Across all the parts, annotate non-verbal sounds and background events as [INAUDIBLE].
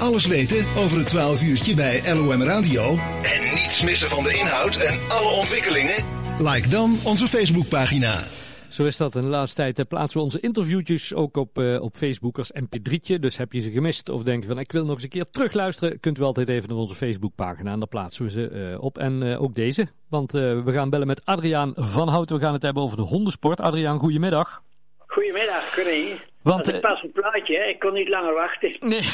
Alles weten over het 12 uurtje bij LOM Radio. En niets missen van de inhoud en alle ontwikkelingen? Like dan onze Facebookpagina. Zo is dat. In de laatste tijd eh, plaatsen we onze interviewtjes ook op, uh, op Facebook als mp3'tje. Dus heb je ze gemist of denk je van ik wil nog eens een keer terugluisteren, kunt u altijd even naar onze Facebookpagina en daar plaatsen we ze uh, op. En ook deze, want we gaan bellen met Adriaan van Houten. We gaan het hebben over de hondensport. Adriaan, goedemiddag. Goedemiddag, Corrie. Want ik pas een plaatje, ik kon niet langer wachten. Nee. [LAUGHS]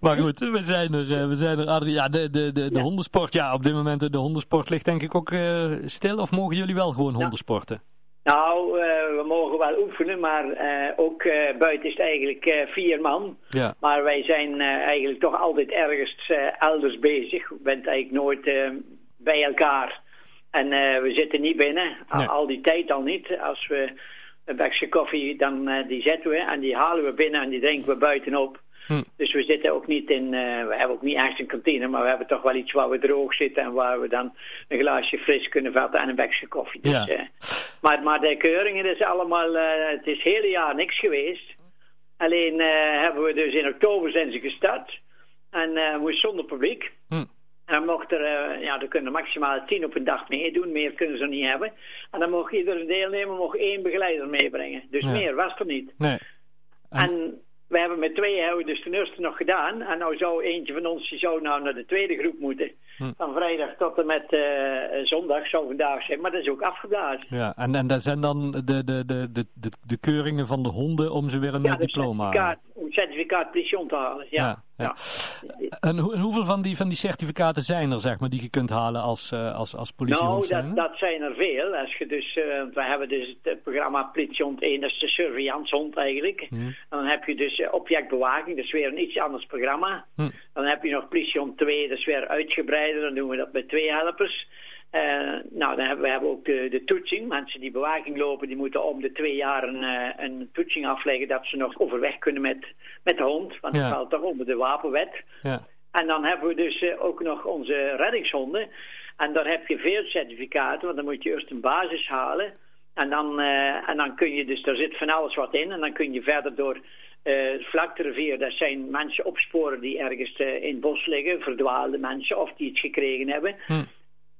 maar goed, we zijn er, we zijn er Adriaan. Ja, de, de, de, de ja. hondensport, ja, op dit moment de hondensport ligt denk ik ook uh, stil. Of mogen jullie wel gewoon hondensporten? Nou, uh, we mogen wel oefenen, maar uh, ook buiten is het eigenlijk vier man. Ja. Maar wij zijn eigenlijk toch altijd ergens elders bezig. Je bent eigenlijk nooit bij elkaar. En uh, we zitten niet binnen, nee. al die tijd al niet. Als we een bakje koffie, dan uh, die zetten we en die halen we binnen en die drinken we buitenop. Hm. Dus we zitten ook niet in, uh, we hebben ook niet echt een kantine, maar we hebben toch wel iets waar we droog zitten en waar we dan een glaasje fris kunnen vatten en een bakje koffie. Dus, ja. maar, maar de keuringen is allemaal, het is het hele jaar niks geweest. Alleen hebben we dus in oktober zijn ze gestart en moest zonder publiek. Hm. En dan mocht er, uh, ja, er kunnen maximaal tien op een dag meedoen. Meer kunnen ze niet hebben. En dan mocht iedere deelnemer mocht één begeleider meebrengen. Dus ja. meer was er niet. Nee. En, en we hebben met twee hebben we dus ten eerste nog gedaan. En nou zou eentje van ons, die zou nou naar de tweede groep moeten. Hm. Van vrijdag tot en met uh, zondag zou vandaag zijn. Maar dat is ook afgeblazen. Ja, en, en dat zijn dan de, de, de, de, de, de keuringen van de honden om ze weer een ja, diploma... certificaat politie te halen, ja. ja. Ja. En, ho en, hoeveel van die, van die certificaten zijn er, zeg maar, die je kunt halen als, uh, als, als politiehond? Nou, dat, dat zijn er veel. Als je dus, uh, we hebben dus het programma politiehond 1, dat is de surveillancehond eigenlijk. En dan heb je dus objectbewaking, dat is weer een iets anders programma. Hm. Dan heb je nog politiehond 2, dat is weer uitgebreider, dan doen we dat met twee helpers. Uh, nou, dan hebben we hebben ook de, de toetsing. Mensen die bewaking lopen, die moeten om de twee jaar een, uh, een toetsing afleggen dat ze nog overweg kunnen met, met de hond. Want Ja. het valt toch onder de wapenwet. Ja. En dan hebben we dus uh, ook nog onze reddingshonden. En daar heb je veel certificaten, want dan moet je eerst een basis halen. En dan, en dan kun je dus, daar zit van alles wat in. En dan kun je verder door uh, het vlakterivier, dat zijn mensen opsporen die ergens uh, in het bos liggen, verdwaalde mensen of die iets gekregen hebben. Hm.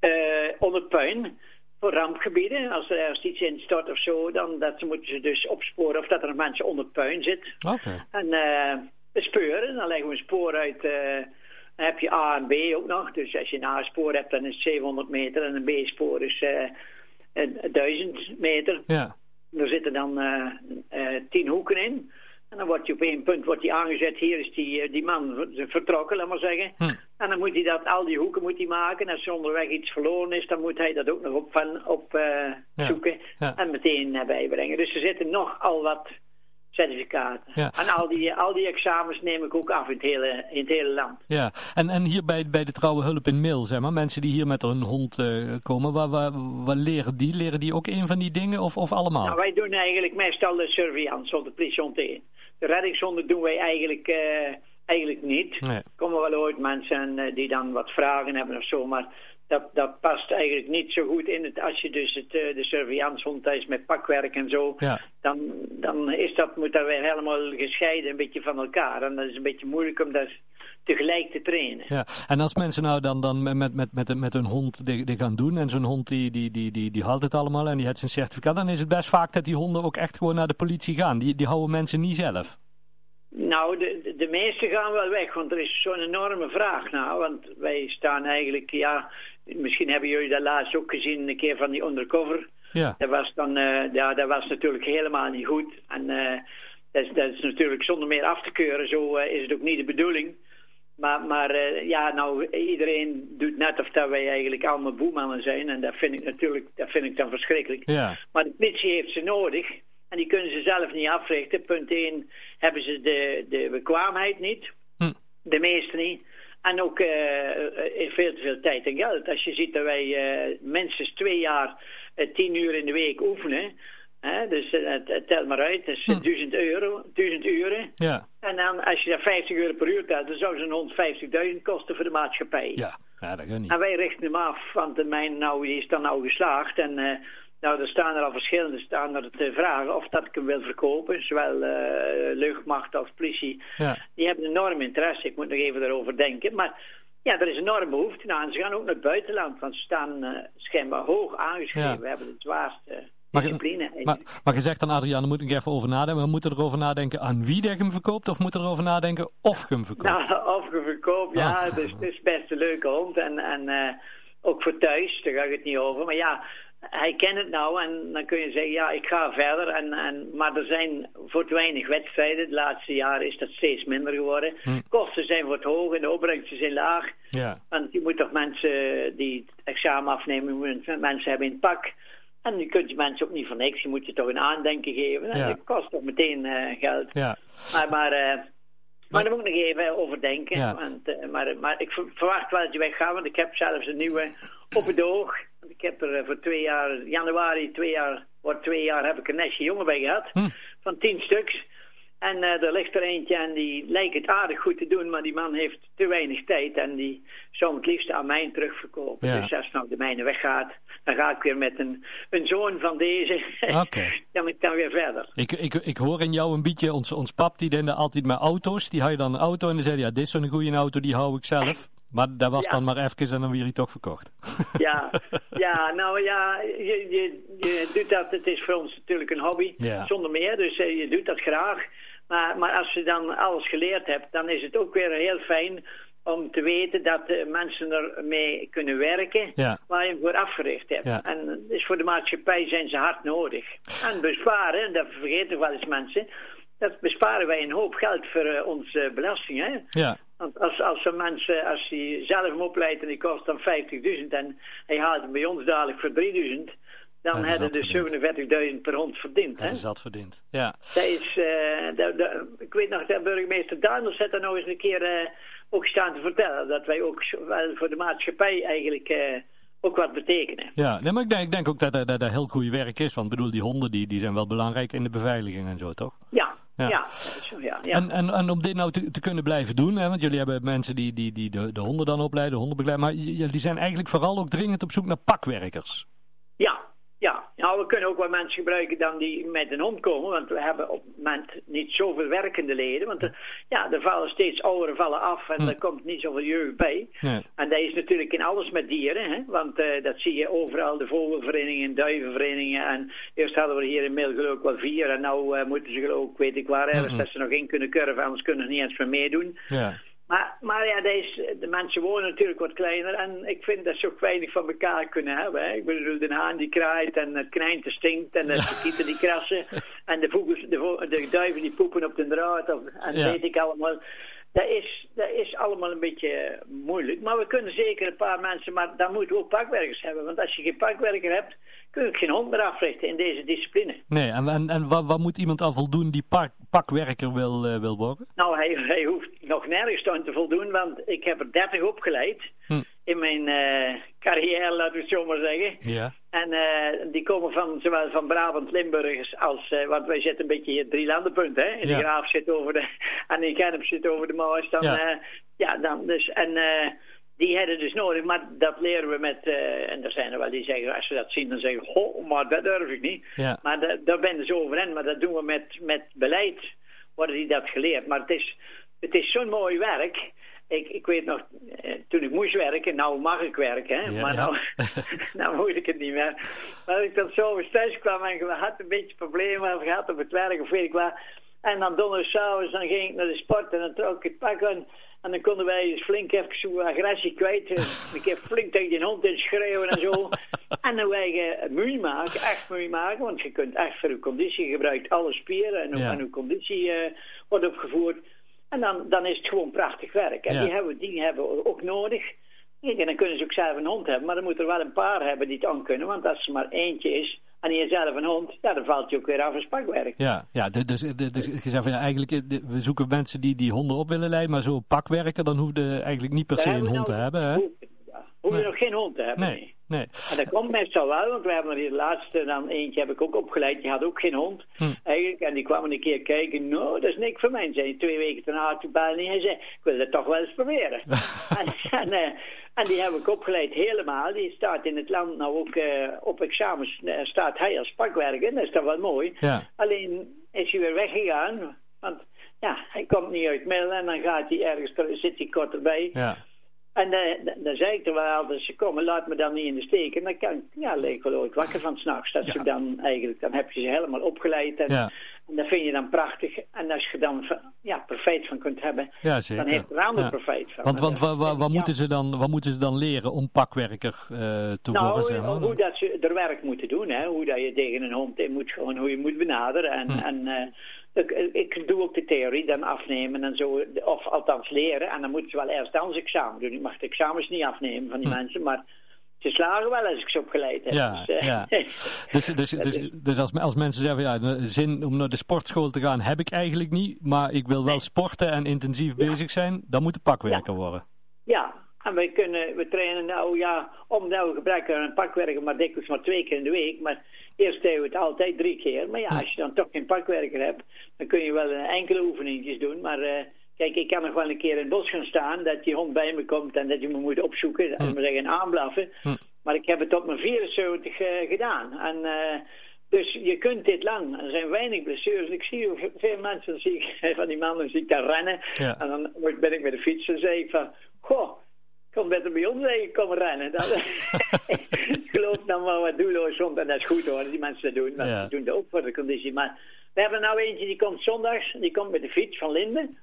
Uh, onder puin, voor rampgebieden. Als er ergens iets instort of zo, dan dat moeten ze dus opsporen of dat er mensen onder puin zit. Oké. Okay. En uh, speuren, dan leggen we een spoor uit. Uh, dan heb je A en B ook nog. Dus als je een A-spoor hebt, dan is het 700 meter. En een B-spoor is uh, 1000 meter. Ja. Er zitten dan 10 hoeken in. En dan wordt je op één punt wordt die aangezet. Hier is die, die man vertrokken, laat maar zeggen. Hm. En dan moet hij dat, al die hoeken moet hij maken. En als er onderweg iets verloren is, dan moet hij dat ook nog op, van, op uh, ja. zoeken. Ja. En meteen uh, bijbrengen. Dus er zitten nog al wat certificaten. Ja. En al die, al die examens neem ik ook af in het hele, in het hele land. Ja, en, en hier bij, bij de trouwe hulp in Mil, zeg maar, mensen die hier met hun hond uh, komen, waar, waar, waar, leren die? Leren die ook een van die dingen of, of allemaal? Nou, wij doen eigenlijk meestal de surveillance of de politiehond 1. De reddingshonden doen wij eigenlijk, uh, eigenlijk niet. Nee. Er komen wel ooit mensen uh, die dan wat vragen hebben of zo, maar dat, dat past eigenlijk niet zo goed in het. Als je dus het, uh, de surveillancehond is met pakwerk en zo, ja. dan, dan is dat, moet dat weer helemaal gescheiden, een beetje van elkaar. En dat is een beetje moeilijk om dat tegelijk te trainen. Ja, en als mensen nou dan, dan met, met, met, met hun hond die, die gaan doen en zo'n hond die, die, die, die, die haalt het allemaal en die heeft zijn certificaat, dan is het best vaak dat die honden ook echt gewoon naar de politie gaan. Die, die houden mensen niet zelf. Nou, de, de meeste gaan wel weg, want er is zo'n enorme vraag naar. Want wij staan eigenlijk, ja, misschien hebben jullie dat laatst ook gezien, een keer van die undercover. Ja. Dat was dan, uh, ja, dat was natuurlijk helemaal niet goed. En uh, dat, is, dat is natuurlijk zonder meer af te keuren, zo uh, is het ook niet de bedoeling. Maar, maar ja, nou, iedereen doet net of dat wij eigenlijk allemaal boemannen zijn. En dat vind ik natuurlijk, dat vind ik dan verschrikkelijk. Ja. Maar de politie heeft ze nodig. En die kunnen ze zelf niet africhten. Punt 1 hebben ze de, de bekwaamheid niet. Hm. De meeste niet. En ook uh, veel te veel tijd en geld. Als je ziet dat wij uh, minstens twee jaar tien uur in de week oefenen. Hè, dus het, telt maar uit, dat is Hm. 1000 euro, 1000 uren. Ja. En dan als je dat 50 euro per uur telt, dan zou zo'n 150.000 kosten voor de maatschappij. Ja, ja dat kan niet. En wij richten hem af, want de mijn nou, die is dan nou geslaagd. En uh, Nou, er staan er al verschillende staan er te vragen of dat ik hem wil verkopen. Zowel uh, luchtmacht als politie. Ja. Die hebben enorm interesse. Ik moet nog even daarover denken. Maar ja, er is enorm behoefte aan. Ze gaan ook naar het buitenland. Want ze staan uh, schijnbaar hoog aangeschreven. We hebben de zwaarste discipline. Maar, maar, je zegt dan, Adriaan, daar moet ik even over nadenken. We moeten erover nadenken aan wie je hem verkoopt? Of moeten erover nadenken of je hem verkoopt? Nou, [LAUGHS] of je verkoopt, ja. Dus het is best een leuke hond. En, en uh, ook voor thuis, daar ga ik het niet over. Maar ja, hij kent het nou en dan kun je zeggen, ja, ik ga verder. En, en, maar er zijn voor te weinig wedstrijden. De laatste jaren is dat steeds minder geworden. Hm. Kosten zijn wat hoog en de opbrengsten zijn laag. Ja. Want je moet toch mensen die het examen afnemen, mensen hebben in het pak. En je kunt je mensen ook niet voor niks. Je moet je toch een aandenken geven. En ja. dat kost toch meteen uh, geld. Ja. Maar, maar, uh, maar daar moet ik nog even over denken. Ja. Want, uh, maar, maar ik verwacht wel dat je weggaat. Want ik heb zelfs een nieuwe op het oog. Ik heb er voor twee jaar, januari twee jaar, wordt twee jaar, heb ik een nestje jongen bij gehad. Hm. Van tien stuks. En uh, er ligt er eentje en die lijkt het aardig goed te doen, maar die man heeft te weinig tijd en die zou het liefst aan mij terugverkopen. Dus als nou de mijne weggaat, dan ga ik weer met een, een zoon van deze, okay. [LAUGHS] dan ik dan weer verder. Ik, ik, ik hoor in jou een beetje, ons, ons pap die deed altijd met auto's, die had je dan een auto en dan zei ja dit is zo'n goede auto, die hou ik zelf. Maar dat was dan maar even en dan weer hij toch verkocht. [LAUGHS] Ja, ja nou ja, je, je, je doet dat, het is voor ons natuurlijk een hobby, zonder meer, dus uh, je doet dat graag. Maar, maar als je dan alles geleerd hebt, dan is het ook weer heel fijn om te weten dat uh, mensen ermee kunnen werken waar je voor afgericht hebt. En dus voor de maatschappij zijn ze hard nodig. En besparen, dat vergeten wel eens mensen, dat besparen wij een hoop geld voor uh, onze belastingen. Ja. Want als, als een mens, als hij zelf hem opleidt en die kost dan 50.000 en hij haalt hem bij ons dadelijk voor 3.000 dan hebben de 47.000 per hond verdiend. Dat is dat verdiend, ja. Dat is, uh, ik weet nog dat burgemeester Daniels heeft er nog eens een keer uh, ook staan te vertellen. Dat wij ook voor de maatschappij eigenlijk uh, ook wat betekenen. Ja, nee, maar ik denk, ik denk ook dat dat, dat heel goed werk is. Want bedoel, die honden die, die zijn wel belangrijk in de beveiliging en zo, toch? Ja, ja. ja, ja, ja. En, en, en om dit nou te, te kunnen blijven doen, hè, want jullie hebben mensen die, die, die de, de honden dan opleiden, honden begeleiden, maar jullie zijn eigenlijk vooral ook dringend op zoek naar pakwerkers. Ja, nou, we kunnen ook wel mensen gebruiken dan die met een hond komen. Want we hebben op het moment niet zoveel werkende leden. Want er, ja, er vallen steeds ouderen vallen af en hm. er komt niet zoveel jeugd bij. En dat is natuurlijk in alles met dieren. Hè? Want uh, dat zie je overal, de vogelverenigingen, duivenverenigingen. En eerst hadden we hier in ik wel vier. En nu uh, moeten ze geloof ik, weet ik waar, ergens dat ze nog in kunnen curven. Anders kunnen ze niet eens meer meedoen. Ja. Maar, maar ja, deze, de mensen wonen natuurlijk wat kleiner en ik vind dat ze ook weinig van elkaar kunnen hebben. Hè. Ik bedoel, de haan die kraait en het knijnte stinkt en de kieten die krassen en de, vogels, de, de, duiven die poepen op de draad of, en weet ik allemaal. Dat is, dat is allemaal een beetje moeilijk. Maar we kunnen zeker een paar mensen, maar dan moeten we ook pakwerkers hebben. Want als je geen pakwerker hebt, kun je geen hond meer africhten in deze discipline. Nee, en, en, en wat, wat moet iemand al voldoen die pak, pakwerker wil, uh, wil worden? Nou, hij, hij hoeft nog nergens aan te voldoen, want ik heb er 30 opgeleid hm. in mijn uh, carrière, laten we het zo maar zeggen. Ja. En uh, die komen van zowel van Brabant, Limburgers als, uh, want wij zitten een beetje hier drie landenpunten, hè. In ja. de Graaf zit over de, [LAUGHS] en in Genep zit over de Maas. Dan, ja. ja, dan dus, en die hebben dus nodig, maar dat leren we met, uh, en er zijn er wel die zeggen, als ze dat zien, dan zeggen goh, maar dat durf ik niet. Ja. Maar da, daar ben je zo over in, maar dat doen we met, met beleid, worden die dat geleerd. Maar het is, het is zo'n mooi werk. Ik, ik weet nog, eh, toen ik moest werken, nou mag ik werken, hè? Ja, maar nou, [LAUGHS] nou moet ik het niet meer. Maar als ik dan zo thuis kwam en ik had een beetje problemen, of had op het werk, of weet ik wat. En dan donderdagsavonds, dan ging ik naar de sport en dan trok ik het pak aan. En dan konden wij eens flink even zo agressie kwijt. Ik heb flink tegen die hond in schreeuwen en zo. [LAUGHS] en dan wij moe maken, echt moe maken. Want je kunt echt voor je conditie gebruikt alle spieren. En ook aan uw conditie uh, wordt opgevoerd. En dan, dan is het gewoon prachtig werk. En die, hebben, die hebben we ook nodig. En dan kunnen ze ook zelf een hond hebben. Maar dan moet er wel een paar hebben die het aan kunnen. Want als er maar eentje is en je zelf een hond, ja, dan valt je ook weer af als pakwerk. Ja, ja dus, dus, dus je zegt van ja, eigenlijk, we zoeken mensen die die honden op willen leiden, maar zo pakwerken, dan hoef je eigenlijk niet per se een hond nou, te hebben. Hè? Hoef je nog geen hond te hebben. Nee. nee. En dat komt meestal wel, want we hebben er de laatste, dan eentje heb ik ook opgeleid, die had ook geen hond. Hm. Eigenlijk, en die kwam een keer kijken, nou, dat is niks voor mij. Zei twee weken daarna belde en hij zei, ik wil dat toch wel eens proberen. [LAUGHS] en, en, uh, En die heb ik opgeleid helemaal. Die staat in het land nou ook uh, op examens. Uh, staat hij als pakwerker. Dat is dan wel mooi. Ja. Alleen is hij weer weggegaan. Want ja, hij komt niet uit Mil en dan gaat hij ergens, zit hij kort erbij. Ja. En dan zei ik er wel altijd, ze komen, laat me dan niet in de steek. En dan kan ja, leek wel ooit wakker van s'nachts. Dat Ja. ze dan eigenlijk, dan heb je ze helemaal opgeleid. En, Ja. Dat vind je dan prachtig. En als je dan ja, profijt van kunt hebben, Ja, dan heeft er ander Ja. profijt van. Want, want ja. moeten ze dan, wat moeten ze dan leren om pakwerker eh, te Nou, worden? Zeg maar? hoe dat ze er werk moeten doen, hè? hoe dat je tegen een hond in moet, gewoon hoe je moet benaderen. En, Hm. en eh, ik, ik doe ook de theorie dan afnemen en zo, of althans leren. En dan moeten ze wel eerst dan zijn examen doen. Ik mag de examens niet afnemen van die Hm. mensen, maar ze slagen wel als ik ze opgeleid heb. Ja, Dus, eh, ja. [LAUGHS] Dus, dus, dus, dus als, als mensen zeggen, ja, zin om naar de sportschool te gaan heb ik eigenlijk niet, maar ik wil wel sporten en intensief Ja. bezig zijn, dan moet de pakwerker worden. Ja, en we, kunnen, we trainen nou, ja, om nou we gebruiken een pakwerker maar dikwijls maar twee keer in de week. Maar eerst deden we het altijd drie keer. Maar ja, als je dan toch geen pakwerker hebt, dan kun je wel enkele oefeningetjes doen. Maar eh, kijk, ik kan nog wel een keer in het bos gaan staan, dat die hond bij me komt en dat je me moet opzoeken. En we zeggen aanblaffen. Hm. Maar ik heb het tot mijn 74 eh, gedaan. En... eh, dus je kunt dit lang. Er zijn weinig blessures. Ik zie hoe veel mensen, zie ik, [LAUGHS] van die mannen zie ik daar rennen. Ja. En dan word- ben ik met de fiets en zeg ik van... Goh, kom beter bij ons even komen rennen. Dat, [LAUGHS] [LAUGHS] ik geloof dan wel wat doelloos rond. En dat is goed hoor, die mensen dat doen. Want Ja. Die doen dat ook voor de conditie. Maar we hebben nou eentje die komt zondags. Die komt met de fiets van Linden.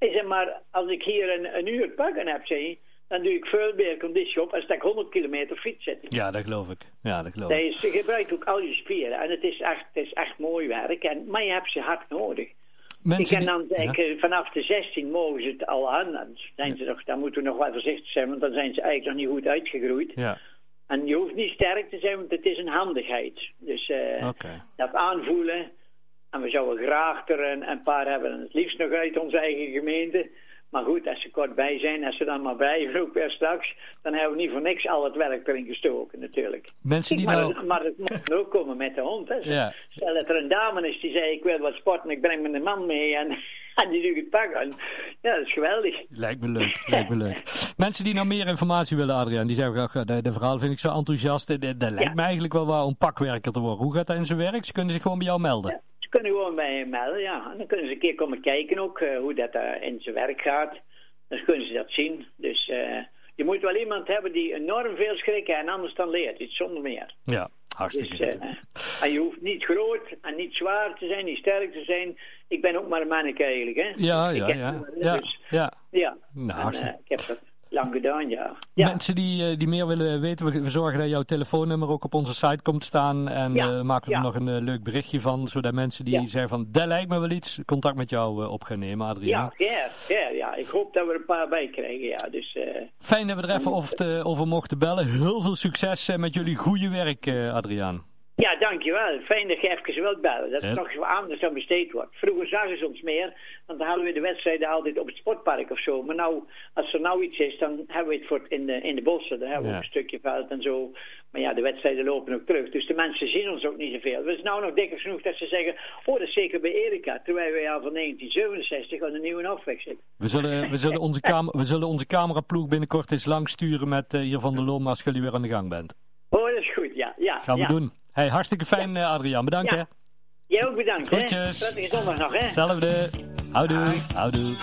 Ik zeg maar, als ik hier een, een uur pakken heb, zeg je, dan doe ik veel meer conditie op als dat ik 100 kilometer fiets zit. Ja, dat geloof ik. Ja, dat geloof ik. is, je gebruikt ook al je spieren. En het is echt, het is echt mooi werk. En, maar je hebt ze hard nodig. Mensen ik kan dan ja. denken, vanaf de 16 mogen ze het al aan. Dan, zijn ze nog, dan moeten we nog wel voorzichtig zijn, want dan zijn ze eigenlijk nog niet goed uitgegroeid. Ja, En je hoeft niet sterk te zijn, want het is een handigheid. Dus eh, oké. dat aanvoelen. En we zouden graag er een, een paar hebben, en het liefst nog uit onze eigen gemeente. Maar goed, als ze kort bij zijn, als ze dan maar blijven [LAUGHS] ook weer straks, dan hebben we niet voor niks al het werk erin gestoken natuurlijk. Mensen die maar, nou... maar het [LAUGHS] moet ook komen met de hond. Hè. Ja. Stel dat er een dame is die zei, ik wil wat sporten, ik breng mijn man mee en, [LAUGHS] en die doe ik het pak aan. Ja, dat is geweldig. Lijkt me leuk, lijkt me leuk. Mensen die nou meer informatie willen, Adriaan, die zeggen, ach, de, de verhaal vind ik zo enthousiast. Dat, dat lijkt Ja. me eigenlijk wel waar om pakwerker te worden. Hoe gaat dat in zijn werk? Ze kunnen zich gewoon bij jou melden. Ja, kunnen gewoon bij je melden, ja. En dan kunnen ze een keer komen kijken ook, eh, hoe dat eh, in zijn werk gaat. Dan kunnen ze dat zien. Dus eh, je moet wel iemand hebben die enorm veel schrikken en anders dan leert. Iets zonder meer. Ja, hartstikke Dus, en je hoeft niet groot en niet zwaar te zijn, niet sterk te zijn. Ik ben ook maar een manneke eigenlijk, hè. Ja, ja, ja. Ja, Dus, ja. ja. Nou, En, ik heb dat lang gedaan, ja. ja. Mensen die, eh, die meer willen weten, we, we zorgen dat jouw telefoonnummer ook op onze site komt staan. En Ja, eh, maken we er nog een eh, leuk berichtje van, zodat mensen die zeggen van, dat lijkt me wel iets, contact met jou op gaan nemen, Adriaan. Ja, ja, ja, ja. Ik hoop dat we er een paar bij krijgen, ja. Dus, Fijn dat we er even over, te- over mochten bellen. Heel veel succes met jullie goede werk, Adriaan. Ja, dankjewel. Fijn dat je even wilt bellen. Dat het nog zo anders aan besteed wordt. Vroeger zagen ze ons meer, want dan hadden we de wedstrijden altijd op het sportpark of zo. Maar nou, als er nou iets is, dan hebben we het voor in, de, in de bossen. Dan hebben we Ja. ook een stukje veld en zo. Maar ja, de wedstrijden lopen ook terug. Dus de mensen zien ons ook niet zoveel. We zijn nou nog dikker genoeg dat ze zeggen, oh, dat is zeker bij Erika. Terwijl wij al van 1967 aan de nieuwe afweg zitten. We zullen, we zullen, onze, we zullen onze cameraploeg binnenkort eens lang sturen met hier van de Loom als jullie weer aan de gang bent. Oh, dat is goed, ja. ja Gaan we ja. doen. Hey, hartstikke fijn, eh, Adriaan. Bedankt, Ja. hè. Jij ook bedankt, Groetjes. hè. Prettige zondag nog, hè. Hetzelfde. Houdoe. Houdoe.